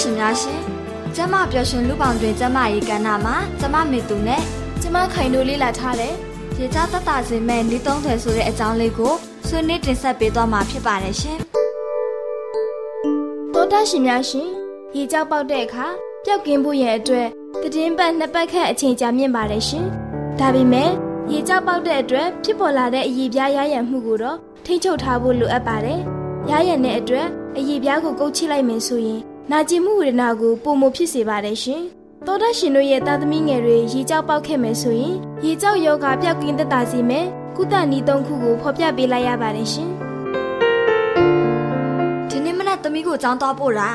ရှင်များရှင်ကျမပျော်ရွှင်လူပေါင်းတွင်ကျမရေးကဏ္ဍမှာကျမမေသူနဲ့ကျမခိုင်တို့လေးလာထားတယ်ရေကြတတ်တာစင်မဲ့နေသုံးထွယ်ဆိုတဲ့အကြောင်းလေးကိုဆွေးနွေးတင်ဆက်ပေးသွားမှာဖြစ်ပါတယ်ရှင်တော်တာရှင်များရှင်ရေကြောက်ပေါက်တဲ့အခါပျောက်ကင်းဖို့ရဲ့အတွက်တည်င်းပတ်နှစ်ပတ်ခန့်အချိန်ကြာမြင့်ပါတယ်ရှင်ဒါပေမဲ့ ရေကြောက်ပေါက်တဲ့အတွက်ဖြစ်ပေါ်လာတဲ့အည်ပြားရရံမှုကိုတော့ထိန်းချုပ်ထားဖို့လိုအပ်ပါတယ်။ရရံတဲ့အတွက်အည်ပြားကိုကုတ်ချိလိုက်မယ်ဆိုရင်နာကျင်မှုဝေဒနာကိုပုံမဖြစ်စေပါတယ်ရှင်။သောဒရှင်တို့ရဲ့သားသမီးငယ်တွေရေကြောက်ပေါက်ခဲ့မယ်ဆိုရင်ရေကြောက်ယောဂပျောက်ကင်းသက်သာစေမယ်။ကုသနည်းသုံးခုကိုဖော်ပြပေးလိုက်ရပါတယ်ရှင်။ဒီနေ့မနက်သမီးကိုကြောင်းသွားပို့တာ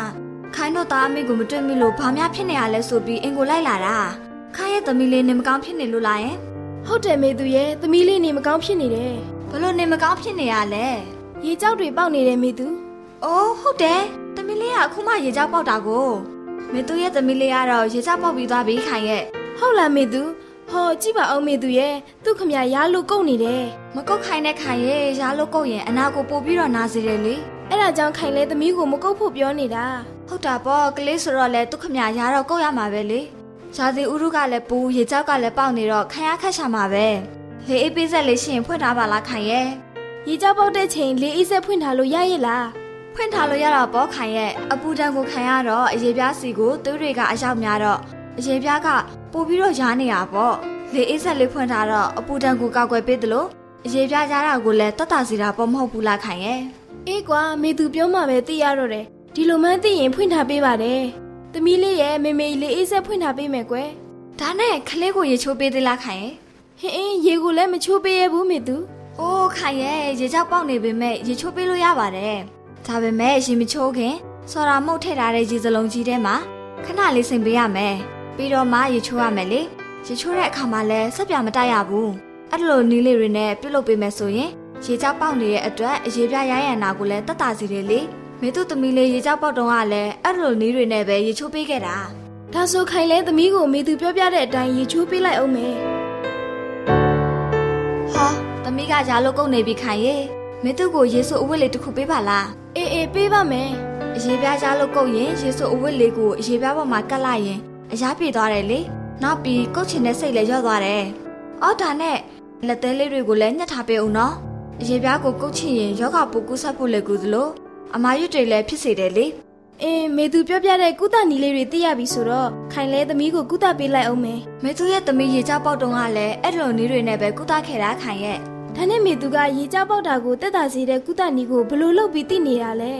ခိုင်းတော့သားအမေကိုမတွေ့မိလို့ဘာများဖြစ်နေရလဲဆိုပြီးအင်ကိုလိုက်လာတာခိုင်းရဲ့သမီးလေးနေမကောင်းဖြစ်နေလို့လားယင် ဟုတ်တယ်မေသူရဲ့သမီးလေးနေမကောင်းဖြစ်နေတယ်ဘလို့နေမကောင်းဖြစ်နေရလဲရေကြောက်တွေပေါက်နေတယ်မေသူအိုးဟုတ်တယ်သမီးလေးကအခုမှရေကြောက်ပေါက်တာကိုမေသူရဲ့သမီးလေးကတော့ရေကြောက်ပေါက်ပြီးသွားပြီခိုင်ရဲ့ဟုတ်လားမေသူဟောကြည့်ပါအောင်မေသူရဲ့သူ့ခမရရားလို့ကုတ်နေတယ်မကုတ်ခိုင်တဲ့ခိုင်ရဲ့ရားလို့ကုတ်ရင်အနာကိုပို့ပြီးတော့နာစေတယ်လေအဲ့ဒါကြောင့်ခိုင်လဲသမီးကိုမကုတ်ဖို့ပြောနေတာဟုတ်တာပေါ့ကလေးဆိုတော့လေသူ့ခမရရားတော့ကုတ်ရမှာပဲလေ ရာသီဥတုကလည်းပူရေကြောက်ကလည်းပေါက်နေတော့ခံရခက်ရှာမှာပဲလေအေးပေးဆက်လေးရှင်ဖွင့်ထားပါလားခိုင်ရဲ့ရေကြောက်ပေါက်တဲ့ချိန်လေအေးဆက်ဖွင့်ထားလို့ရရဲ့လားဖွင့်ထားလို့ရတာပေါ့ခိုင်ရဲ့အပူတံကိုခံရတော့အရေပြားစီကိုသွေးတွေကအရောက်များတော့အရေပြားကပို့ပြီးတော့ရားနေတာပေါ့လေအေးဆက်လေးဖွင့်ထားတော့အပူတံကိုကောက်ွယ်ပေးတယ်လို့အရေပြားကြားတာကိုလည်းတတ်တာစီတာပေါ့မဟုတ်ဘူးလားခိုင်ရဲ့အေးကွာမေသူပြောမှပဲသိရတော့တယ်ဒီလိုမှန်းသိရင်ဖွင့်ထားပေးပါတယ် သမီးလေးရဲ့မေမေလေးအေးဆက်ဖွင့်ထားပေးမယ်ကွယ်ဒါနဲ့ခလေးကိုရေချိုးပေးသေးလားခိုင်ရဲ့ဟင်းအင်းရေကိုလည်းမချိုးပေးရဘူးမေသူအိုးခိုင်ရဲ့ရေချောက်ပေါက်နေပေမဲ့ရေချိုးပေးလို့ရပါတယ်ဒါပေမဲ့ရေမချိုးခင်စော်ရာမုတ်ထည့်ထားတဲ့ရေစလုံးကြီးထဲမှာခဏလေးစိမ်ပေးရမယ်ပြီးတော့မှရေချိုးရမယ်လေရေချိုးတဲ့အခါမှာလည်းဆက်ပြမတိုက်ရဘူးအဲ့လိုနီးလေးတွေနဲ့ပြုတ်လုပ်ပေးမယ်ဆိုရင်ရေချောက်ပေါက်နေတဲ့အတွက်အရေပြရရန်နာကိုလည်းတတ်တာစီတယ်လေ မေသူသမီးလေးရေကြောက်ပေါက်တုံးကလည်းအဲ့လိုနီးတွေနဲ့ပဲရေချိုးပေးခဲ့တာဒါဆိုခိုင်လဲသမီးကိုမေသူပြောပြတဲ့အတိုင်းရေချိုးပေးလိုက်အောင်မယ်ဟာသမီးကရာလို့ကုန်နေပြီခိုင်ရေမေသူကိုရေဆိုအဝတ်လေးတစ်ခုပေးပါလားအေးအေးပေးပါမယ်အရေးပြားရာလို့ကုန်ရင်ရေဆိုအဝတ်လေးကိုအရေးပြားပေါ်မှာကတ်လိုက်ရင်အရာပြေသွားတယ်လေနောက်ပြီးကုတ်ချင်တဲ့စိတ်လည်းရော့သွားတယ်အော်ဒါနဲ့လက်သေးလေးတွေကိုလည်းညှက်ထားပေးအောင်နော်အရေးပြားကိုကုတ်ချင်ရင်ယောဂပူကူးဆက်ဖို့လည်းကူသလို အမာရွတ်တွေလည်းဖြစ်စေတယ်လေအင်းမေသူပြောပြတဲ့ကုသနီလေးတွေသိရပြီဆိုတော့ခိုင်လဲသမီးကိုကုသပေးလိုက်အောင်မယ်မေသူရဲ့သမီးရေကြောက်ပေါက်တုံးကလည်းအဲ့လိုနီးတွေနဲ့ပဲကုသခဲ့တာခိုင်ရဲ့ဒါနဲ့မေသူကရေကြောက်ပေါက်တာကိုတက်တာစေတဲ့ကုသနီကိုဘလို့လုပ်ပြီးသိနေတာလဲ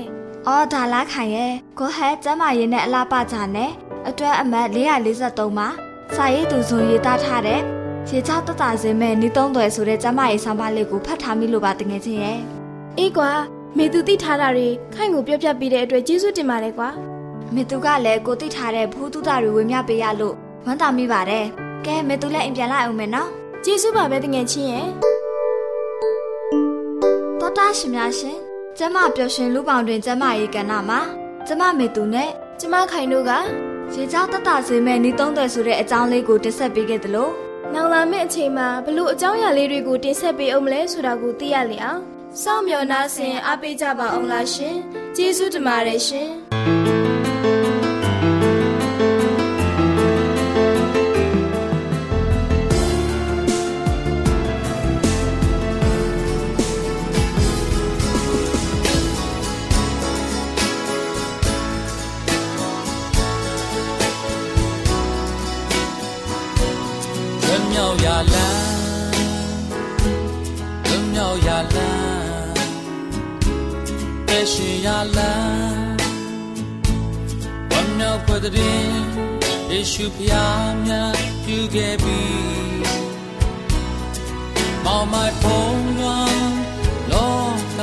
အော်ဒါလားခိုင်ရဲ့ကိုဟဲကျမ်းမာရေးနဲ့အလားပါကြနဲ့အတွဲအမတ်443မှာစာရေးသူဇွန်ရေးသားထားတဲ့ရေကြောက်တက်တာစေမဲ့နီးသုံးသွယ်ဆိုတဲ့ကျမ်းမာရေးဆောင်းပါးလေးကိုဖတ်ထားမိလို့ပါတကယ်ချင်းရဲ့အေးကွာ မေသူသိထားတာတွေခိုင်ကိုပြောပြပေးတဲ့အတွက်ကျေးဇူးတင်ပါတယ်ကွာမေသူကလည်းကိုသိထားတဲ့ဘူးတုတာတွေဝေမျှပေးရလို့ဝမ်းသာမိပါတယ်ကဲမေသူလည်းအိမ်ပြန်လာအောင်မယ်နော်ကျေးဇူးပါပဲတငယ်ချင်းရဲ့တာရှင်များရှင်ကျမပျော်ရွှင်လူပေါင်းတွင်ကျမရေးကဏ္ဍမှာကျမမေသူနဲ့ကျမခိုင်တို့ကရေချောင်းတတဆွေမဲ့နီးသုံးတယ်ဆိုတဲ့အကြောင်းလေးကိုတင်ဆက်ပေးခဲ့သလိုနောက်လာမယ့်အချိန်မှာဘလို့အကြောင်းအရာလေးတွေကိုတင်ဆက်ပေးအောင်မလဲဆိုတာကိုသိရလေအောင် စောင့်မျှော်နှားဆင်အားပေးကြပါအောင်လားရှင်ကျေးဇူးတင်ပါတယ်ရှင်ရှင် ယေရှုဖျားမြတ်ပြုခဲ့ပြီမောင်မိုင်ဖုံးလွန်လောက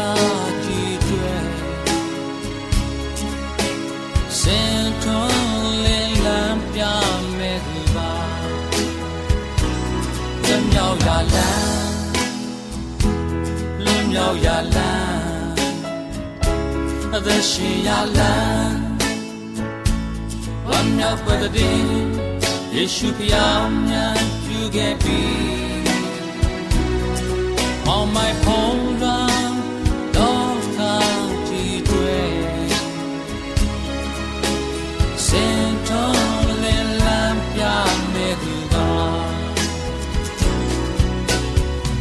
ကြီးကျွဲစင်ထွန်းလင်းလန်းပြမဲ့သူပါလွန်မြောက်ရလန်းလွန်မြောက်ရလန်းသက်ရှင်ရလန်းဝမ်း မြောက်ပွက်တဲ့ယေရှုဖျားမြတ်ပြုခဲ့ပြီ On my phone run တော့ကားကြည့်တွေ့စင်ထုံးလင်းလန်းပြမဲ့သူက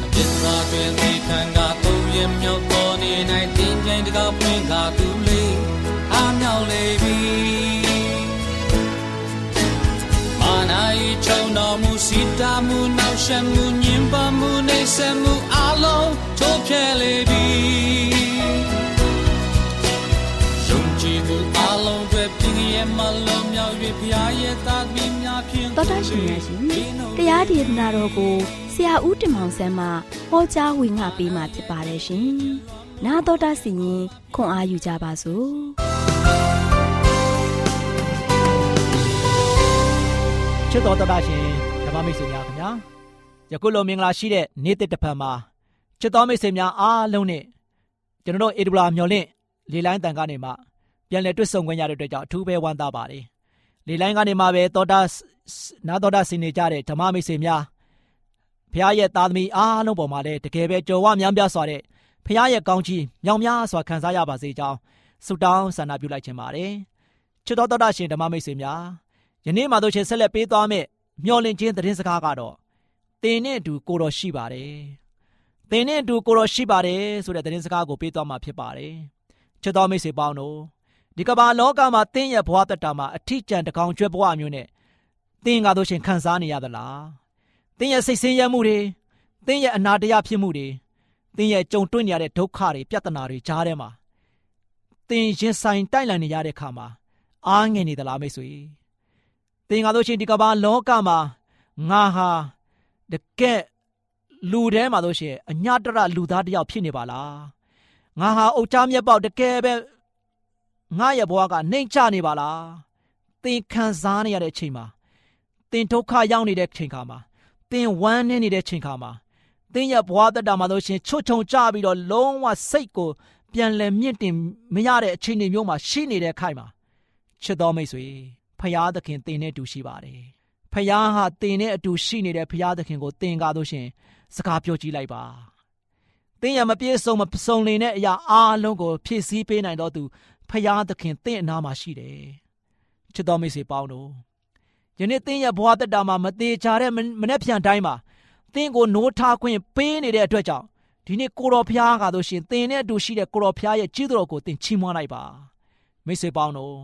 အပြစ်သားတွင်ဒီခံကသုံးရမြောက်တော်နေ၌တင်းကျိန်တကားပွင့်ကားသူ မူနောက်ရှက်မှုညင်ပါမှုနေဆက်မှုအလုံးထိုးဖြဲလေပြီယုံကြည်မှုအလုံးတွေပြင်းရဲ့မလုံးမြောက်၍ဖျားရဲ့သားသမီးများဖြင့်တော်တရှင်များရှင်တရားဒေသနာတော်ကိုဆရာဦးတင်မောင်ဆန်းမှဟောကြားဝင်ငါပေးมาဖြစ်ပါတယ်ရှင်။နာတော်တာစီရင်ခွန်အားယူကြပါစို့။ချစ်တော်တော်တာရှင်ဓမ္မမိတ်ဆွေများခင် ဗျာ။ယခုလိုမင်္ဂလာရှိတဲ့နေ့တစ်တစ်ဖန်မှာချစ်တော်မိတ်ဆွေများအားလုံးနဲ့ကျွန်တော်တို့အေဒူလာမျော်လင့်လေလိုင်းတန်ကနေမှပြန်လည်တွေ့ဆုံခွင့်ရတဲ့အတွက်ကြောင့်အထူးပဲဝမ်းသာပါတယ်။လေလိုင်းကနေမှပဲတော်တာနာတော်တာဆင်နေကြတဲ့ဓမ္မမိတ်ဆွေများဖခင်ရဲ့သားသမီးအားလုံးပေါ်မှာလည်းတကယ်ပဲကြော်ဝများပြားစွာတဲ့ဖခင်ရဲ့ကောင်းချီးမြောင်များစွာခံစားရပါစေကြောင်းဆုတောင်းဆန္ဒပြုလိုက်ခြင်းပါတယ်ချစ်တော်တော်တာရှင်ဓမ္မမိတ်ဆွေများယနေ့မှတို့ချင်းဆက်လက်ပေးသွားမယ့် မျော်လင့်ခြင်းသတင်းစကားကတော့တင်နဲ့အတူကိုတော်ရှိပါတယ်တင်နဲ့အတူကိုတော်ရှိပါတယ်ဆိုတဲ့သတင်းစကားကိုပေးသွားမှာဖြစ်ပါတယ်ချစ်တော်မိတ်ဆွေပေါင်းတို့ဒီကမ္ဘာလောကမှာတင်းရဲ့ဘဝတတမှာအထီးကျန်တကောင်ကျွဲဘဝမျိုးနဲ့တင်းကားတို့ရှင်ခံစားနေရသလားတင်းရဲ့စိတ်ဆင်းရဲမှုတွေတင်းရဲ့အနာတရားဖြစ်မှုတွေတင်းရဲ့ကြုံတွေ့နေရတဲ့ဒုက္ခတွေပြဿနာတွေကြားထဲမှာတင်းရင်ဆိုင်တိုက်လန်နေရတဲ့ခါမှာအားငယ်နေသလားမိတ်ဆွေ တင်းကားတို့ရှင်ဒီကမ္ဘာလောကမှာငါဟာတကယ်လူထဲမှာတို့ရှင်အညတရလူသားတယောက်ဖြစ်နေပါလားငါဟာအုတ်ချမျက်ပေါက်တကယ်ပဲငါရဲ့ဘဝကနှိမ်ချနေပါလားသင်ခံစားနေရတဲ့အချိန်မှာသင်ဒုက္ခရောက်နေတဲ့ချိန်ခါမှာသင်ဝမ်းနည်းနေတဲ့ချိန်ခါမှာသင်ရဲ့ဘဝတက်တာမှာလို့ရှင်ချွတ်ချုံကြပြီးတော့လုံးဝစိတ်ကိုပြန်လည်မြင့်တင်မရတဲ့အခြေအနေမျိုးမှာရှိနေတဲ့ခိုင်မှာချစ်တော်မိတ်ဆွေ ဖရာသခင်သင်နဲ့အတူရှိပါတယ်ဖရာဟာသင်နဲ့အတူရှိနေတဲ့ဖရာသခင်ကိုသင်ကားလို့ရှင်စကားပြောကြည့်လိုက်ပါသင်ရမပြည့်စုံမစုံလင်တဲ့အရာအားလုံးကိုဖြည့်ဆည်းပေးနိုင်တော်သူဖရာသခင်သင်အနာမှာရှိတယ်ချစ်တော်မိတ်ဆွေပေါင်းတို့ယနေ့သင်ရဲ့ဘဝတက်တာမှာမသေးချာတဲ့မနေ့ပြန်တိုင်းမှာသင်ကိုနိုးထားခွင့်ပေးနေတဲ့အတွက်ကြောင့်ဒီနေ့ကိုတော်ဖျားကားလို့ရှင်သင်နဲ့အတူရှိတဲ့ကိုတော်ဖျားရဲ့ကြီးတော်ကိုသင်ချီးမွမ်းလိုက်ပါမိတ်ဆွေပေါင်းတို့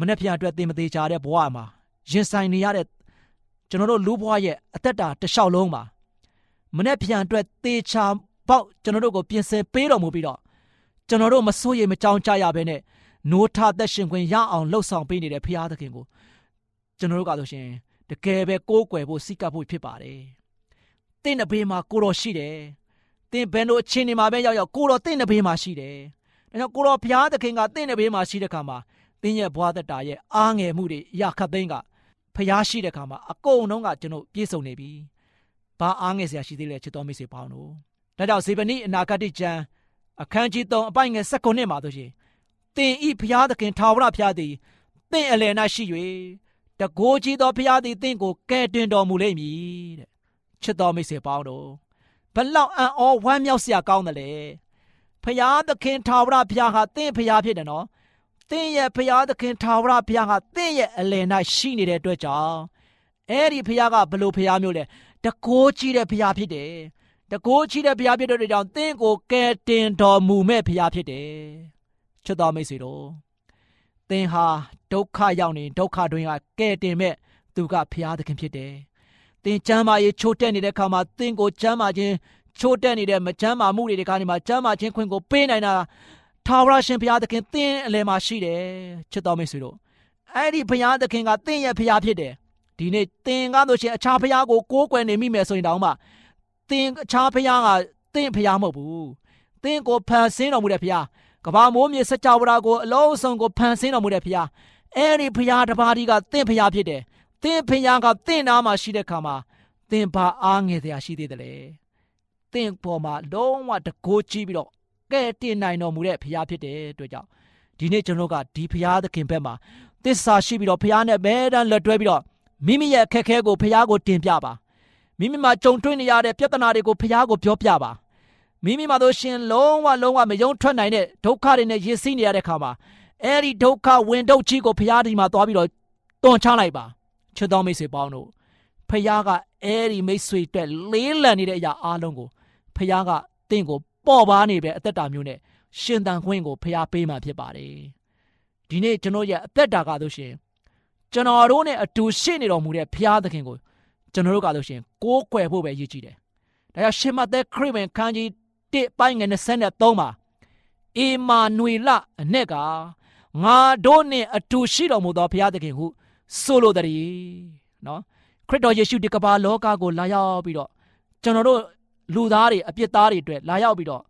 မနေ့ပြန်အတွက်သင်မသေးချာတဲ့ဘဝမှာရင်ဆိုင်နေရတဲ့ကျွန်တော်တို့လူဘဝရဲ့အသက်တာတစ်လျှောက်လုံးမှာမနေ့ပြန်အတွက်သေချာပေါက်ကျွန်တော်တို့ကိုပြင်ဆင်ပေးတော်မူပြီးတော့ကျွန်တော်တို့မစိုးရိမ်မကြောက်ကြရဘဲနဲ့နိုးထသက်ရှင်ခွင့်ရအောင်လှုပ်ဆောင်ပေးနေတဲ့ဖရာသခင်ကိုကျွန်တော်တို့ကဆိုရှင်တကယ်ပဲကိုးကွယ်ဖို့စိတ်ကပ်ဖို့ဖြစ်ပါတယ်။တင့်တဲ့ဘေးမှာကိုတော်ရှိတယ်။တင်ဘယ်လိုအချင်းနေမှာပဲရောက်ရောက်ကိုတော်တင့်တဲ့ဘေးမှာရှိတယ်။ဒါကြောင့်ကိုတော်ဘုရားသခင်ကတင့်တဲ့ဘေးမှာရှိတဲ့ခါမှာ တင်းရဲ့ဘွားသက်တာရဲ့အားငယ်မှုတွေရခတ်သိန်းကဖျားရှိတဲ့ခါမှာအကုန်လုံးကကျွန်တော်ပြေဆုံးနေပြီ။ဘာအားငယ်စရာရှိသေးလဲချစ်တော်မိတ်ဆွေပေါင်းတို့။ဒါကြောင့်ဇေဗနိအနာဂတိကျမ်းအခန်းကြီး3အပိုင်ငယ်19မှာဆိုရှင်သင်ဤဖျားသခင်ထာဝရဖျားသည်သင်အလယ်၌ရှိ၍တကိုးကြီးသောဖျားသည်သင်ကိုကဲတင်တော်မူလိမ့်မည်တဲ့ချစ်တော်မိတ်ဆွေပေါင်းတို့ဘလောက်အံ့ဩဝမ်းမြောက်စရာကောင်းတယ်လေဖျားသခင်ထာဝရဘုရားဟာသင်ဖျားဖြစ်တယ်နော် သင်ရဲ့ဖျားသခင်ထာဝရဘုရားဟာသင်ရဲ့အလယ်၌ရှိနေတဲ့အတွက်ကြောင့်အဲ့ဒီဖျားကဘလို့ဖျားမျိုးလဲတကိုးကြီးတဲ့ဖျားဖြစ်တယ်တကိုးကြီးတဲ့ဘုရားဖြစ်တဲ့အတွက်ကြောင့်သင်ကိုကယ်တင်တော်မူမဲ့ဘုရားဖြစ်တယ်ချစ်တော်မိတ်ဆွေတို့သင်ဟာဒုက္ခရောက်နေဒုက္ခတွင်ကကယ်တင်မဲ့သူကဘုရားသခင်ဖြစ်တယ်သင်ကျမ်းမာရေးချိုးတက်နေတဲ့အခါမှာသင်ကိုကျမ်းမာခြင်းချိုးတက်နေတဲ့မကျမ်းမာမှုတွေဒီကနေ့မှာကျမ်းမာခြင်းခွင့်ကိုပေးနိုင်တာ ထာဝရရှင်ဘုရားသခင်သင်အလယ်မှာရှိတယ်ချစ်တော်မိတ်ဆွေတို့အဲ့ဒီဘုရားသခင်ကသင်ရဲ့ဘုရားဖြစ်တယ်ဒီနေ့သင်ကားလို့ရှိရင်အခြားဘုရားကိုကိုးကွယ်နေမိမယ်ဆိုရင်တောင်မှသင်အခြားဘုရားကသင်ဘုရားမဟုတ်ဘူးသင်ကိုဖန်ဆင်းတော်မူတဲ့ဘုရားကဘာမိုးမြေစကြဝဠာကိုအလုံးစုံကိုဖန်ဆင်းတော်မူတဲ့ဘုရားအဲ့ဒီဘုရားတစ်ပါးဒီကသင်ဘုရားဖြစ်တယ်သင်ဘုရားကသင်နာမှာရှိတဲ့ခါမှာသင်ဘာအားငယ်စရာရှိသေးတယ်လဲသင်ပေါ်မှာလုံးဝတကိုးကြည့်ပြီးတော့ ကဲတင်နိုင်တော်မူတဲ့ဘုရားဖြစ်တဲ့အတွက်ကြောင့်ဒီနေ့ကျွန်တော်ကဒီဘုရားသခင်ဘက်မှာသစ္စာရှိပြီးတော့ဘုရားနဲ့ဘဲတန်းလက်တွဲပြီးတော့မိမိရဲ့အခက်အခဲကိုဘုရားကိုတင်ပြပါမိမိမှာကြုံတွေ့နေရတဲ့ပြဿနာတွေကိုဖះကိုပြောပြပါမိမိမှာတို့ရှင်လုံးဝလုံးဝမယုံထွက်နိုင်တဲ့ဒုက္ခတွေနဲ့ရည်စည်းနေရတဲ့ခါမှာအဲ့ဒီဒုက္ခဝင်ဒုက္ခကြီးကိုဖះဒီမှာသွားပြီးတော့တွန်ချလိုက်ပါချစ်တော်မိတ်ဆွေပေါင်းတို့ဖះကအဲ့ဒီမိတ်ဆွေအတွက်လေးလံနေတဲ့အရာအားလုံးကိုဖះကတင့်ကို ပေါ့ပါနေပဲအသက်တာမျိုးနဲ့ရှင်တန်ခွင့်ကိုဖះပေးမှဖြစ်ပါတယ်ဒီနေ့ကျွန်တော်ရဲ့အသက်တာကဆိုရှင်ကျွန်တော်တို့နဲ့အတူရှိနေတော်မူတဲ့ဖះသခင်ကိုကျွန်တော်တို့ကလို့ရှင်ကိုးကွယ်ဖို့ပဲရည်ကြည်တယ်။ဒါကြောင့်ရှင်မသက်ခရစ်ဝင်ခန်းကြီး1ပိုင်းငယ်23မှာအေမာနွေလအ내ကငါတို့နှင့်အတူရှိတော်မူသောဘုရားသခင်ဟုဆိုလိုတည်းနော်ခရစ်တော်ယေရှုဒီကမ္ဘာလောကကိုလာရောက်ပြီးတော့ကျွန်တော်တို့ လူသားတွေအပြစ်သားတွေအတွက်လာရောက်ပြီးတော့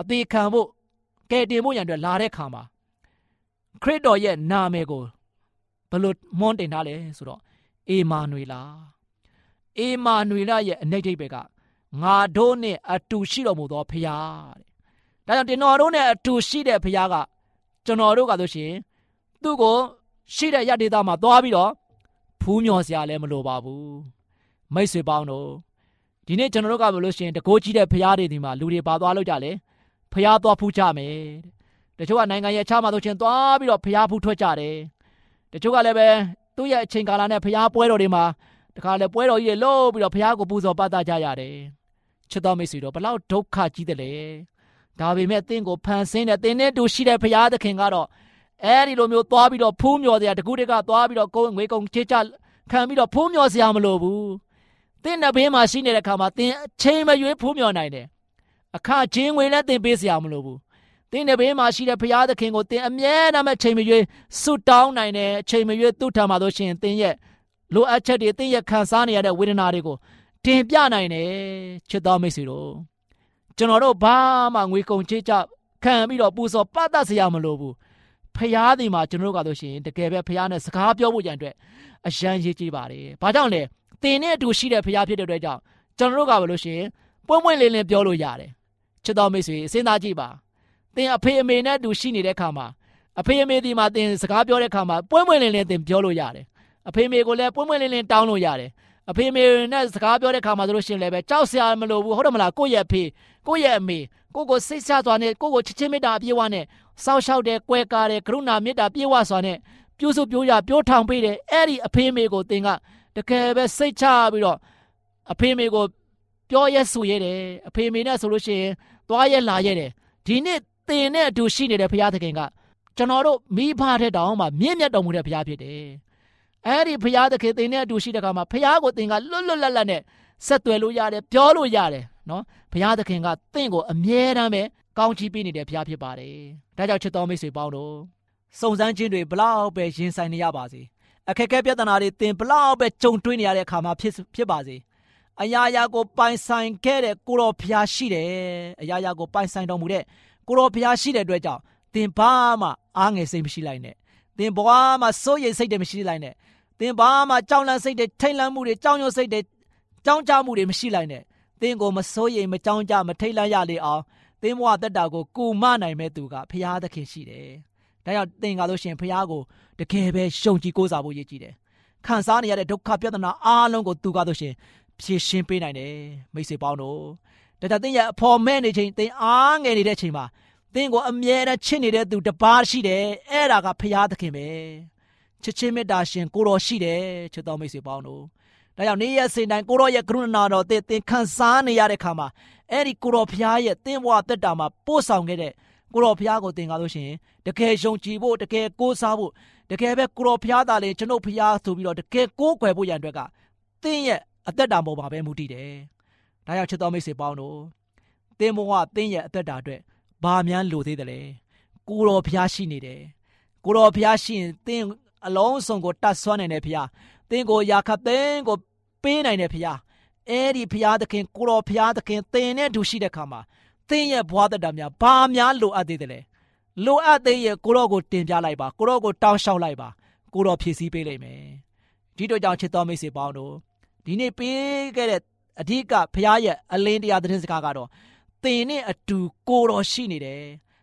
အသေးခံဖို့ကယ်တင်ဖို့ရန်အတွက်လာတဲ့ခါမှာခရစ်တော်ရဲ့နာမည်ကိုဘယ်လိုမွန်းတင်ထားလဲဆိုတော့အေမာနွေလာအေမာနွေလရဲ့အနိဋ္ဌိဘက်ကငါတို့နဲ့အတူရှိတော်မူသောဖရာတဲ့ဒါကြောင့်တင်တော်တို့နဲ့အတူရှိတဲ့ဖရာကကျွန်တော်တို့ကဆိုရှင်သူ့ကိုရှိတဲ့ရတ္တိသားမှာသွားပြီးတော့ဖူးမြော်စရာလည်းမလိုပါဘူးမိတ်ဆွေပေါင်းတို့ ဒီနေ့ကျွန်တော်တို့ကဘယ်လို့ရှင်တကိုးကြီးတဲ့ဖရာတွေဒီမှာလူတွေပါသွားလို့ကြလဲဖရာသွားဖူးကြမယ်တချို့ကနိုင်ငံရဲ့အခြားမှာဆိုရှင်သွားပြီးတော့ဖရာဖူးထွက်ကြတယ်တချို့ကလည်းပဲသူ့ရဲ့အချိန်ကာလနဲ့ဖရာပွဲတော်တွေမှာတခါလေပွဲတော်ကြီးတွေလှုပ်ပြီးတော့ဘုရားကိုပူဇော်ပတ်သကြရတယ်ချစ်တော်မိတ်ဆွေတို့ဘလောက်ဒုက္ခကြီးတယ်လေဒါပေမဲ့သင်ကိုဖန်ဆင်းတဲ့သင်နဲ့တူရှိတဲ့ဘုရားသခင်ကတော့အဲဒီလိုမျိုးသွားပြီးတော့ဖူးမြော်စရာတကူတကသွားပြီးတော့ကိုယ်ငွေကုန်ချေချခံပြီးတော့ဖူးမြော်စရာမလိုဘူး သင်တဲ့ဘေးမှာရှိနေတဲ့ခါမှာသင်အချိန်မရွေးဖူးမြော်နိုင်တယ်အခချင်းငွေလည်းသင်ပေးစရာမလိုဘူးသင်တဲ့ဘေးမှာရှိတဲ့ဘုရားသခင်ကိုသင်အမြဲတမ်းအချိန်မရွေးဆုတောင်းနိုင်တယ်အချိန်မရွေးသူ့ထံမှာဆိုရှင်သင်ရဲ့လိုအပ်ချက်တွေသင်ရခံစားနေရတဲ့ဝေဒနာတွေကိုတင်ပြနိုင်တယ်ချစ်တော်မိတ်ဆွေတို့ကျွန်တော်တို့ဘာမှငွေကုန်ချေကြခံပြီးတော့ပူဇော်ပတ်သက်စရာမလိုဘူးဖျားသည်မှာကျွန်တော်တို့ကဆိုရှင်တကယ်ပဲဖျားနဲ့စကားပြောဖို့ကြံအတွက်အရန်ရေးကြည့်ပါတယ်ဘာကြောင့်လဲ သင်နဲ့အတူရှိတဲ့ဖျားဖြစ်တဲ့အတွက်ကြောင့်ကျွန်တော်တို့ကဘလို့ရှင်ပွင့်ပွင့်လင်းလင်းပြောလို့ရတယ်ချစ်တော်မိတ်ဆွေစဉ်းစားကြည့်ပါသင်အဖေအမေနဲ့အတူရှိနေတဲ့ခါမှာအဖေအမေဒီမှာသင်စကားပြောတဲ့ခါမှာပွင့်ပွင့်လင်းလင်းသင်ပြောလို့ရတယ်အဖေမေကိုလည်းပွင့်ပွင့်လင်းလင်းတောင်းလို့ရတယ်အဖေမေနဲ့စကားပြောတဲ့ခါမှာဆိုလို့ရှိရင်လည်းပဲကြောက်စရာမလိုဘူးဟုတ်တယ်မလားကိုယ့်ရဲ့အဖေကိုယ့်ရဲ့အမေကိုကိုစိတ်ဆစွာနဲ့ကိုကိုချစ်ချင်းမေတ္တာအပြည့်ဝနဲ့စောက်ရှောက်တဲ့ကွဲကားတဲ့ကရုဏာမေတ္တာပြည့်ဝစွာနဲ့ပြိုးစုပြိုးရပြိုးထောင်ပေးတယ်အဲ့ဒီအဖေမေကိုသင်က တကယ်ပဲစိတ်ချပြီးတော့အဖေမေကိုပြောရဲဆိုရဲတယ်အဖေမေနဲ့ဆိုလို့ရှိရင်သွားရဲလာရဲတယ်ဒီနေ့သင်နဲ့အတူရှိနေတဲ့ဘုရားသခင်ကကျွန်တော်တို့မိဘတဲ့တောင်မှမြင့်မြတ်တော်မူတဲ့ဘုရားဖြစ်တယ်အဲ့ဒီဖရာသခင်တင်တဲ့အတူရှိတဲ့ခါမှာဖရာကိုတင်ကလွတ်လွတ်လပ်လပ်နဲ့ဆက်သွယ်လို့ရတယ်ပြောလို့ရတယ်နော်ဖရာသခင်ကတင့်ကိုအမြဲတမ်းပဲကောင်းချီးပေးနေတဲ့ဖရာဖြစ်ပါတယ်ဒါကြောင့်ချစ်တော်မိတ်ဆွေပေါင်းတို့စုံစမ်းခြင်းတွေဘလောက်ပဲရင်ဆိုင်နေရပါစေ အခက်အခဲပြဿနာတွေတင်ဘလောက်ပဲကြုံတွေ့နေရတဲ့အခါမှာဖြစ်ဖြစ်ပါစေအရာရာကိုပိုင်ဆိုင်ခဲ့တဲ့ကိုတော်ဖျားရှိတယ်အရာရာကိုပိုင်ဆိုင်တော်မူတဲ့ကိုတော်ဖျားရှိတဲ့အတွက်ကြောင့်သင်ဘာမှအားငယ်စိတ်မရှိလိုက်နဲ့သင်ဘဝမှာစိုးရိမ်စိတ်တွေမရှိလိုက်နဲ့သင်ဘာမှကြောက်လန့်စိတ်တွေထိတ်လန့်မှုတွေကြောက်ရွံ့စိတ်တွေကြောင်းကြမှုတွေမရှိလိုက်နဲ့သင်ကိုမစိုးရိမ်မကြောင်းကြမထိတ်လန့်ရလေအောင်သင်ဘဝတက်တာကိုကူမနိုင်မဲ့သူကဖရာသခင်ရှိတယ်။ ဒါကြောင့်သင်ကားလို့ရှင်ဖရာကိုတကယ်ပဲရှုံကြည်ကိုးစားဖို့ရည်ကြည်တယ်။ခံစားနေရတဲ့ဒုက္ခပြဿနာအားလုံးကိုသူကားလို့ရှင်ဖြေရှင်းပေးနိုင်တယ်မိတ်ဆွေပေါင်းတို့။ဒါကြောင့်သင်ရဲ့အဖော်မဲ့နေချိန်သင်အားငယ်နေတဲ့ချိန်မှာသင်ကိုအမြဲတမ်းချစ်နေတဲ့သူတပါးရှိတယ်။အဲ့ဒါကဖရာသခင်ပဲ။ချစ်ချင်းမေတ္တာရှင်ကိုတော်ရှိတယ်ချစ်တော်မိတ်ဆွေပေါင်းတို့။ဒါကြောင့်နေ့ရက်စဉ်တိုင်းကိုရောရဲ့ကရုဏာတော်သင်သင်ခံစားနေရတဲ့ခါမှာအဲ့ဒီကိုတော်ဖျားရဲ့တင်းဘဝတက်တာမှာပို့ဆောင်ခဲ့တဲ့ ကိုတော်ဖျားကိုသင်ကားလို့ရှိရင်တကယ်ယုံကြည်ဖို့တကယ်ကိုးစားဖို့တကယ်ပဲကိုတော်ဖျားသားလေကျွန်ုပ်ဖျားဆိုပြီးတော့တကယ်ကိုးကွယ်ဖို့ရန်အတွက်ကသင်ရဲ့အသက်တာပေါ်မှာပဲမူတည်တယ်။ဒါကြောင့်ချစ်တော်မိတ်ဆွေပေါင်းတို့သင်ဘဝသင်ရဲ့အသက်တာအတွက်ဘာများလိုသေးတယ်လဲ။ကိုတော်ဖျားရှိနေတယ်။ကိုတော်ဖျားရှိရင်သင်အလုံးစုံကိုတတ်ဆွမ်းနိုင်တဲ့ဖျားသင်ကိုရာခတ်သင်ကိုပေးနိုင်တဲ့ဖျားအဲ့ဒီဘုရားသခင်ကိုတော်ဘုရားသခင်သင်နဲ့တူရှိတဲ့ခါမှာ သင်ရဲ့ဘဝတတများဘာများလိုအပ်သေးတယ်လဲလိုအပ်သေးရဲ့ကိုတော်ကိုတင်ပြလိုက်ပါကိုတော်ကိုတောင်းလျှောက်လိုက်ပါကိုတော်ဖြည့်ဆည်းပေးလိမ့်မယ်ဒီတို့ကြောင့်ချစ်တော်မိတ်ဆွေပေါင်းတို့ဒီနေ့ပေးခဲ့တဲ့အဓိကဘုရားရဲ့အလင်းတရားသတင်းစကားကတော့သင်နဲ့အတူကိုတော်ရှိနေတယ်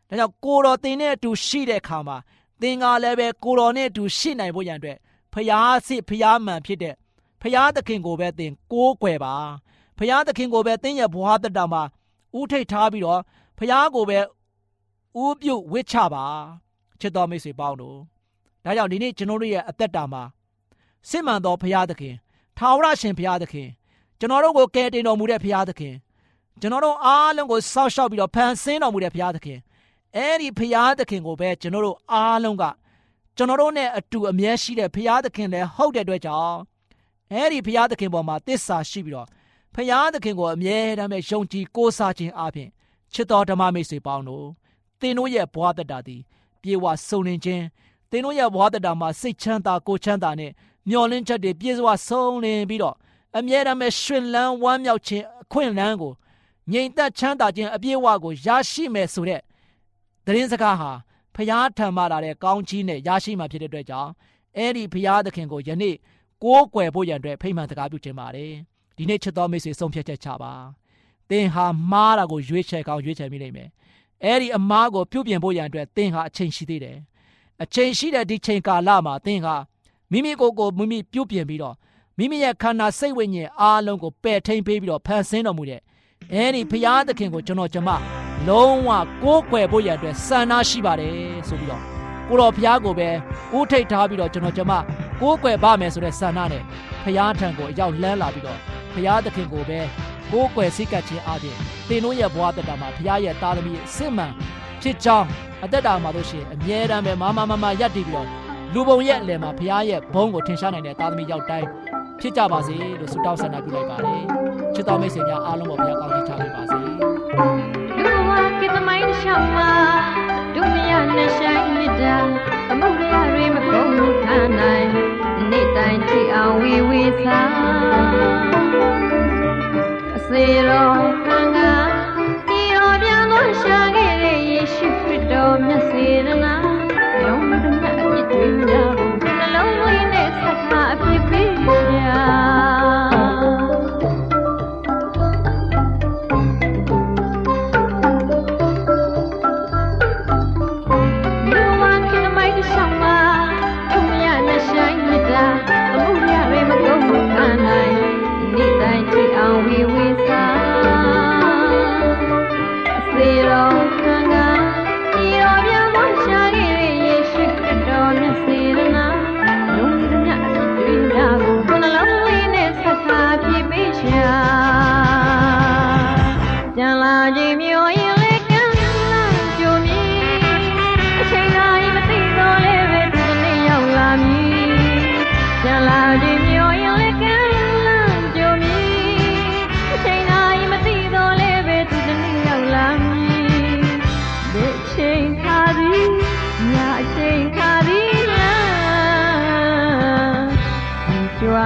ဒါကြောင့်ကိုတော်သင်နဲ့အတူရှိတဲ့အခါမှာသင်ကလည်းပဲကိုတော်နဲ့အတူရှိနိုင်ဖို့ရန်အတွက်ဖျားစစ်ဖျားမှန်ဖြစ်တဲ့ဖရာသခင်ကိုပဲသင်ကိုးကွယ်ပါဖရာသခင်ကိုပဲသင်ရဲ့ဘဝတတမှာ ဥထိတ်ထားပြီးတော့ဖရာကိုပဲဥပြုတ်ဝစ်ချပါချစ်တော်မိတ်ဆွေပေါင်းတို့ဒါကြောင့်ဒီနေ့ကျွန်တော်တို့ရဲ့အသက်တာမှာစစ်မှန်သောဖရာသခင်ထာဝရရှင်ဖရာသခင်ကျွန်တော်တို့ကိုကယ်တင်တော်မူတဲ့ဖရာသခင်ကျွန်တော်တို့အားလုံးကိုစောက်ရှောက်ပြီးတော့ဖန်ဆင်းတော်မူတဲ့ဖရာသခင်အဲ့ဒီဖရာသခင်ကိုပဲကျွန်တော်တို့အားလုံးကကျွန်တော်တို့နဲ့အတူအမြဲရှိတဲ့ဖရာသခင်လည်းဟုတ်တဲ့အတွက်ကြောင့်အဲ့ဒီဘုရားသခင်ပေါ်မှာတစ္ဆာရှိပြီးတော့ ဘုရားသခင်ကိုအမြဲတမ်းပဲယုံကြည်ကိုးစားခြင်းအပြင်ချစ်တော်ဓမ္မမိတ်ဆွေပေါင်းတို့သင်တို့ရဲ့ဘဝတတသည်ပြေဝစုံလင်ခြင်းသင်တို့ရဲ့ဘဝတတမှာစိတ်ချမ်းသာကိုချမ်းသာနဲ့မျော်လင့်ချက်တွေပြည့်စုံစုံလင်ပြီးတော့အမြဲတမ်းပဲရှင်လန်းဝမ်းမြောက်ခြင်းအခွင့်အလန်းကိုငြိမ်သက်ချမ်းသာခြင်းအပြည့်အဝကိုရရှိမယ်ဆိုတဲ့သတင်းစကားဟာဖျားထံမှလာတဲ့ကောင်းချီးနဲ့ရရှိမှဖြစ်တဲ့အတွက်ကြောင့်အဲ့ဒီဖျားသခင်ကိုယနေ့ကိုးကွယ်ဖို့ရန်အတွက်ဖိမှန်စကားပြုခြင်းပါတယ် ဒီနေ့ချစ်တော်မိတ်ဆွေဆုံးဖြတ်ချက်ချပါသင်ဟာမှားတာကိုရွေးချယ်ကောင်းရွေးချယ်မိနိုင်မယ်အဲ့ဒီအမားကိုပြုပြင်ဖို့ရန်အတွက်သင်ဟာအချိန်ရှိသေးတယ်အချိန်ရှိတဲ့ဒီချိန်ကာလမှာသင်ဟာမိမိကိုယ်ကိုမိမိပြုပြင်ပြီးတော့မိမိရဲ့ခန္ဓာစိတ်ဝိညာဉ်အားလုံးကိုပယ်ထိန်ပေးပြီးတော့ဖန်ဆင်းတော်မူတဲ့အဲဒီဖရာသခင်ကိုကျွန်တော်ကျမလုံးဝကိုးကွယ်ဖို့ရတဲ့စံနာရှိပါတယ်ဆိုပြီးတော့ကိုတော်ဖရာကိုပဲဦးထိတ်ထားပြီးတော့ကျွန်တော်ကျမကိုးကွယ်ပါမယ်ဆိုတဲ့ဆန္ဒနဲ့ ဖရာထံကိုအရောက်လန်းလာပြီးတော့ဖရာသခင်ကိုပဲကိုးကွယ်စိတ်ကပ်ခြင်းအပြင်သင်တို့ရဲ့ဘဝတက်တာမှာဖရာရဲ့သားသမီးစစ်မှန်ဖြစ်ကြောင်းအသက်တာမှာလို့ရှိရင်အမြဲတမ်းပဲမမမမရက်တည်ပြီးတော့လူပုံရဲ့အလယ်မှာဖရာရဲ့ဘုန်းကိုထင်ရှားနိုင်တဲ့သားသမီးရောက်တိုင်းဖြစ်ကြပါစေလို့ဆုတောင်းဆန္ဒပြုလိုက်ပါတယ်ချစ်တော်မိတ်ဆွေများအားလုံးကိုဘုရားကောင်းချီးချပေးပါစေလူဝါကိသမိုင်းရှောင်းမှာဒုမယနဲ့ဆိုင်မြတ်တာအမုတ်ရတွေမကုန်ခံနိုင်နေ့ တိုင်းကြည့်အောင်ဝီဝီစားအစေတော်ခံကဒီတော်ပြန်သောရှာခဲ့တဲ့ယေရှုခရစ်တော်မြတ်စေရနာ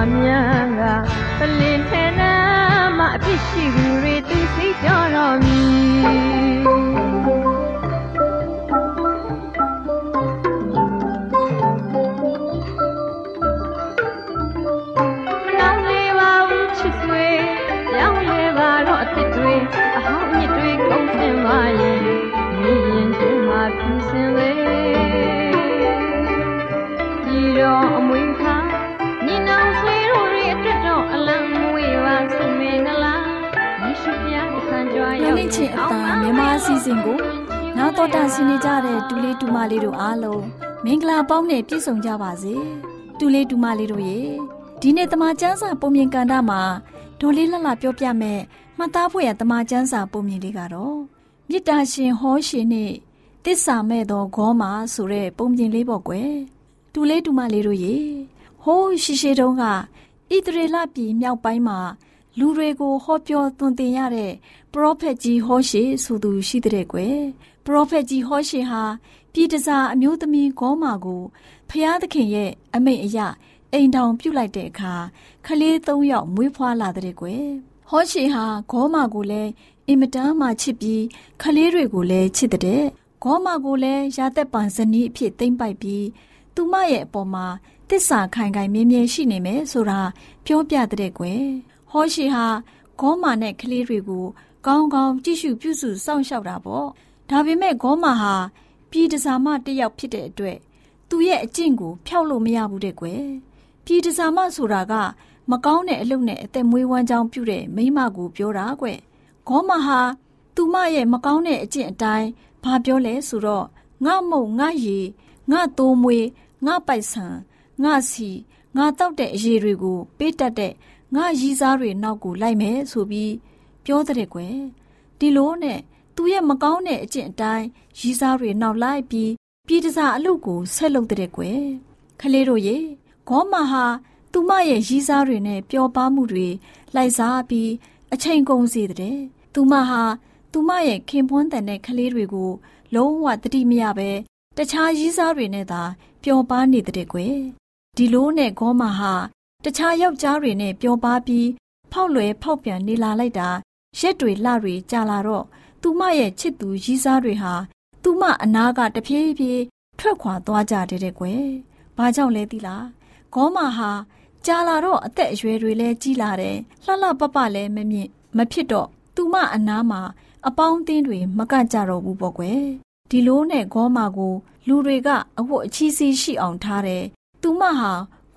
ပါရဲ့ မြန်မာအစီအစဉ်ကိုနာတော်တာဆင်းနေကြတဲ့ဒူလေးဒူမလေးတို့အားလုံးမင်္ဂလာပေါင်းနဲ့ပြည့်စုံကြပါစေဒူလေးဒူမလေးတို့ရေဒီနေ့တမချန်းစာပုံမြင်ကန်တာမှာဒေါ်လေးလှလှပြောပြမယ်မှတ်သားဖို့ရတမချန်းစာပုံမြင်လေးကတော့မေတ္တာရှင်ဟောရှင်နဲ့တစ္ဆာမဲ့သောဂေါမာဆိုတဲ့ပုံမြင်လေးပေါ့ကွယ်ဒူလေးဒူမလေးတို့ရေဟိုးရှိရှိတုန်းကဣသရေလပြည်မြောက်ပိုင်းမှာ လူတွေကိုဟောပြောသွန်သင်ရတဲ့ပရောဖက်ကြီးဟောရှေဆိုသူရှိတဲ့ကွယ်ပရောဖက်ကြီးဟောရှေဟာပြည်တစားအမျိုးသမီးဂေါမာကိုဖျားသခင်ရဲ့အမိန့်အရအိမ်တောင်ပြုတ်လိုက်တဲ့အခါခလေး၃ယောက်မွေးဖွားလာတဲ့ကွယ်ဟောရှေဟာဂေါမာကိုလည်းအင်မတန်မှချစ်ပြီးခလေးတွေကိုလည်းချစ်တဲ့ဂေါမာကိုလည်းရာသက်ပန်ဇနီးအဖြစ်သိမ့်ပိုက်ပြီးသူမရဲ့အပေါ်မှာတစ္ဆာခိုင်ခိုင်မြဲမြဲရှိနေမယ်ဆိုတာပြောပြတဲ့ကွယ် ဟောရှိဟာဂေါမာနဲ့ကလေးတွေကိုကောင်းကောင်းကြည့်ရှုပြုစုစောင့်ရှောက်တာပေါ့ဒါပေမဲ့ဂေါမာဟာပြည်တစားမတစ်ယောက်ဖြစ်တဲ့အတွက်သူ့ရဲ့အကျင့်ကိုဖျောက်လို့မရဘူးတဲ့ကွယ်ပြည်တစားမဆိုတာကမကောင်းတဲ့အလုပ်နဲ့အသက်မွေးဝမ်းကြောင်းပြုတဲ့မိမကိုပြောတာကွဂေါမာဟာသူမရဲ့မကောင်းတဲ့အကျင့်အတိုင်းဘာပြောလဲဆိုတော့ငါမုံငါရီငါသိုးမွေးငါပိုက်ဆံငါစီငါတောက်တဲ့အရေးတွေကိုပေးတတ်တဲ့ ငါရီးစားတွေနောက်ကိုလိုက်မယ်ဆိုပြီးပြောတဲ့ကွယ်ဒီလိုနဲ့သူရဲ့မကောင်းတဲ့အကျင့်အတိုင်းရီးစားတွေနောက်လိုက်ပြီးပြည်တစားအလုပ်ကိုဆက်လုပ်တဲ့ကွယ်ခလေးတို့ရေဂေါမာဟာသူမရဲ့ရီးစားတွေနဲ့ပျော်ပါမှုတွေလိုက်စားပြီးအချိန်ကုန်စေတဲ့သူမဟာသူမရဲ့ခင်ပွန်းတန်တဲ့ကလေးတွေကို လုံးဝတတိမရပဲတခြားရီးစားတွေနဲ့သာပျော်ပါနေတဲ့ကွယ်ဒီလိုနဲ့ဂေါမာဟာ တခြားယောက်ျားတွေနဲ့ပျော်ပါပြီးဖောက်လွယ်ဖောက်ပြန်နေလာလိုက်တာရက်တွေလတွေကြာလာတော့သူမရဲ့ချစ်သူရီးစားတွေဟာသူမအနာကတဖြည်းဖြည်းထွက်ခွာသွားကြတဲ့ကွယ်။ဘာကြောင့်လဲသိလား။ဂေါမာဟာကြာလာတော့အသက်အရွယ်တွေလည်းကြီးလာတယ်။လှလှပပလည်းမမြင့်မဖြစ်တော့သူမအနာမှာအပေါင်းအသင်းတွေမကကြတော့ဘူးပေါ့ကွယ်။ဒီလိုနဲ့ဂေါမာကို လူတွေကအဝတ်အချီးစီးရှိအောင်ထားတယ်။သူမဟာ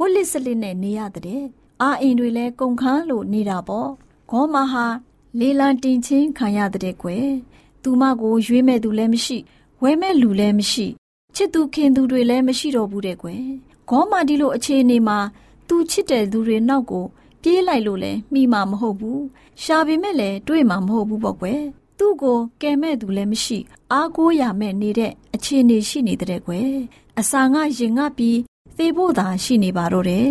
ဝက်လစ်စလစ်နဲ့နေရတဲ့အာအိမ်တွေလည်းကုန်ခန်းလို့နေတာပေါ့ဂေါမာဟာလေလံတင်ချင်းခံရတဲ့ကွယ်သူမကိုရွေးမဲ့သူလည်းမရှိဝဲမဲ့လူလည်းမရှိချစ်သူခင်သူတွေလည်းမရှိတော့ဘူးတဲ့ကွယ်ဂေါမာဒီလိုအခြေအနေမှာသူချစ်တဲ့သူတွေနောက်ကိုပြေးလိုက်လို့လည်းမိမှာမဟုတ်ဘူးရှာပေမဲ့လည်းတွေ့မှာမဟုတ်ဘူးပေါ့ကွယ်သူ့ကိုကယ်မဲ့သူလည်းမရှိ အားကိုးရမဲ့နေတဲ့အခြေအနေရှိနေတဲ့ကွယ်အစာငါရင်ငါပြီး သေဖို့သာရှိနေပါတော့တယ်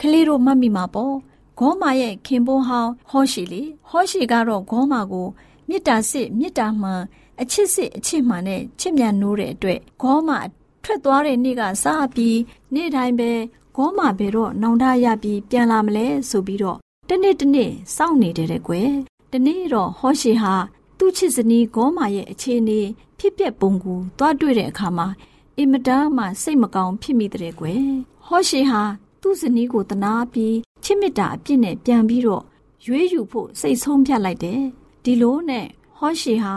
ကလေးတို့မှတ်မိမှာပေါ့ဂေါမာရဲ့ခင်ပွန်းဟောင်းဟောရှိလေဟောရှိကတော့ဂေါမာကိုမေတ္တာစစ်မေတ္တာမှန်အချစ်စစ်အချစ်မှန်နဲ့ချစ်မြတ်နိုးတဲ့အတွက်ဂေါမာထွက်သွားတဲ့နေ့ကစပြီးနေ့တိုင်းပဲဂေါမာဘယ်တော့နောင်တရပြီးပြန်လာမလဲဆိုပြီးတော့တနေ့တနေ့စောင့်နေတယ်တဲ့ကွယ်တနေ့တော့ဟောရှိဟာသူ့ချစ်စနီးဂေါမာရဲ့အခြေအနေဖြစ်ပျက်ပုံကိုသွားတွေ့တဲ့အခါမှာအ င်မတန်မှစိတ်မကောင်းဖြစ်မိတဲ့ကွယ်ဟောရှိဟာသူ့ဇနီးကိုတနာပြီးချစ်မြတ်တာအပြစ်နဲ့ပြန်ပြီးတော့ရွေးယူဖို့စိတ်ဆုံးဖြတ်လိုက်တယ်ဒီလိုနဲ့ဟောရှိဟာ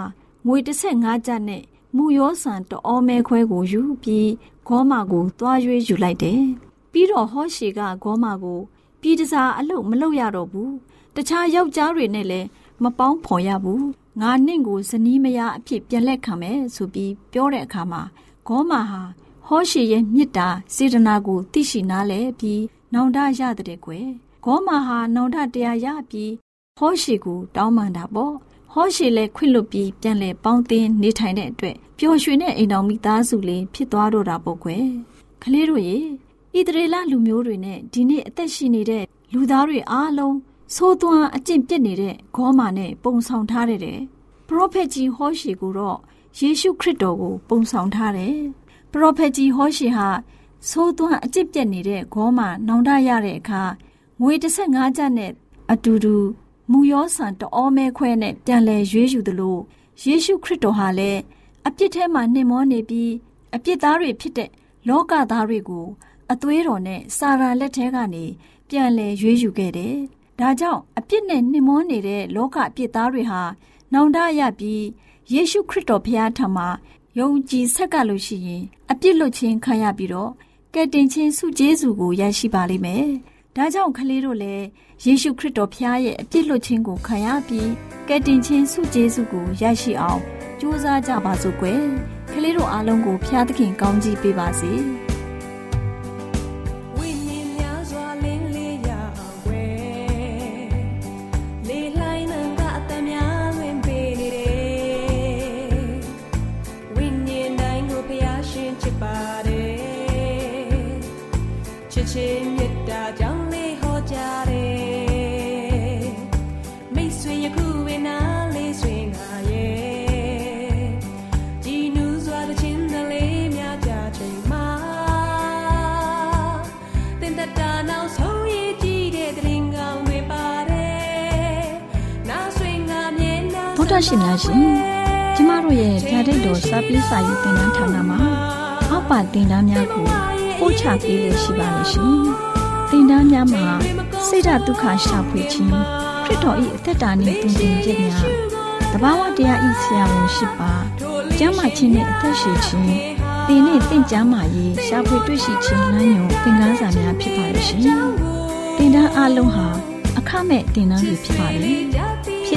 ငွေ15ကျပ်နဲ့မူရောဆန်တအောမဲခွဲကိုယူပြီးဂေါမာကိုသွားရွေးယူလိုက်တယ်ပြီးတော့ဟောရှိကဂေါမာကိုပြည်တစားအလုပ်မလုပ်ရတော့ဘူးတခြားယောက်ျားတွေနဲ့လည်းမပေါင်းဖော်ရဘူးငါနှင့်ကိုဇနီးမယားအဖြစ်ပြန်လက်ခံမယ်ဆိုပြီးပြောတဲ့အခါမှာ ဂေါမာဟာဟောရှေရဲ့မြစ်တာစေတနာကိုသိရှိနားလဲပြီးနောင်တရတဲ့ကွယ်ဂေါမာဟာနောင်တတရားရပြီးဟောရှေကိုတောင်းပန်တာပေါ့ဟောရှေလည်းခွင့်လွတ်ပြီးပြန်လဲပေါင်းသင်းနေထိုင်တဲ့အတွက်ပျော်ရွှင်တဲ့အိမ်တော်မိသားစုလေးဖြစ်သွားတော့တာပေါ့ကွယ်ကလေးတို့ရေဣသရေလလူမျိုးတွေနဲ့ဒီနေ့အသက်ရှင်နေတဲ့လူသားတွေအားလုံးသိုးသွမ်းအကျင့်ပြစ်နေတဲ့ဂေါမာနဲ့ပုံဆောင်ထားတဲ့ပရောဖက်ကြီးဟောရှေကိုတော့ ယေရှုခရစ်တော်ကိုပုံဆောင်ထားတယ်။ပရောဖက်ကြီးဟောရှေဟာသိုးသွမ်းအကျစ်ပြက်နေတဲ့ဂေါမာနောင်တရတဲ့အခါငွေ15ကျပ်နဲ့အတူတူမူရောဆန်တအောမဲခွဲနဲ့ပြန်လဲရွေးယူသလိုယေရှုခရစ်တော်ဟာလည်းအပြစ်ထဲမှာနှင်မောနေပြီးအပြစ်သားတွေဖြစ်တဲ့လောကသားတွေကို အသွေးတော်နဲ့စာရာလက်ထဲကနေပြန်လဲရွေးယူခဲ့တယ်။ ဒါကြောင့်အပြစ်နဲ့နှင်မောနေတဲ့လောကအပြစ်သားတွေဟာနောင်တရပြီးယေရှုခရစ်တော်ဘုရားထံမှာယုံကြည်ဆက်ကလို့ရှိရင်အပြစ်လွတ်ခြင်းခံရပြီးတော့ကယ်တင်ခြင်းဆုကျေးဇူးကိုရရှိပါလိမ့်မယ်။ဒါကြောင့်ကလေးတို့လည်းယေရှုခရစ်တော်ဖျားရဲ့အပြစ်လွတ်ခြင်းကိုခံရပြီးကယ်တင်ခြင်းစုကျေးဇူးကိုရရှိအောင်ကြိုးစားကြပါစို့ကွယ်ကလေးတို့အားလုံးကိုဖျားသခင်ကောင်းကြီးပေးပါစေ။။ ဒ္ဓရှင်များရှင်ကျမတို့ရဲ့ဓာတ်တော်စပေးစာယူသင်တန်းဌာနမှာအောက်ပါတင်ဒားများကိုပို့ချပေးလို့ရှိပါလို့ရှင်။တင်ဒားများမှာဆိဒ္ဓတုခရှာဖွေခြင်းခရစ်တော်၏အသက်တာနှင့်တုန်တင်ခြင်းများတဘာဝတရားဤဆရာဝန်ရှိပါကျမ်းမာခြင်းနှင့်အသက်ရှိခြင်းသင်နှင့်တင့်ကြမာရေးရှာဖွေတွေ့ရှိခြင်းလမ်းညွန်သင်ခန်းစာများဖြစ်ပါလို့ရှင်။တင်ဒားအလုံးဟာအခမဲ့တင်ဒားတွေဖြစ်ပါတယ်။ဖြစ်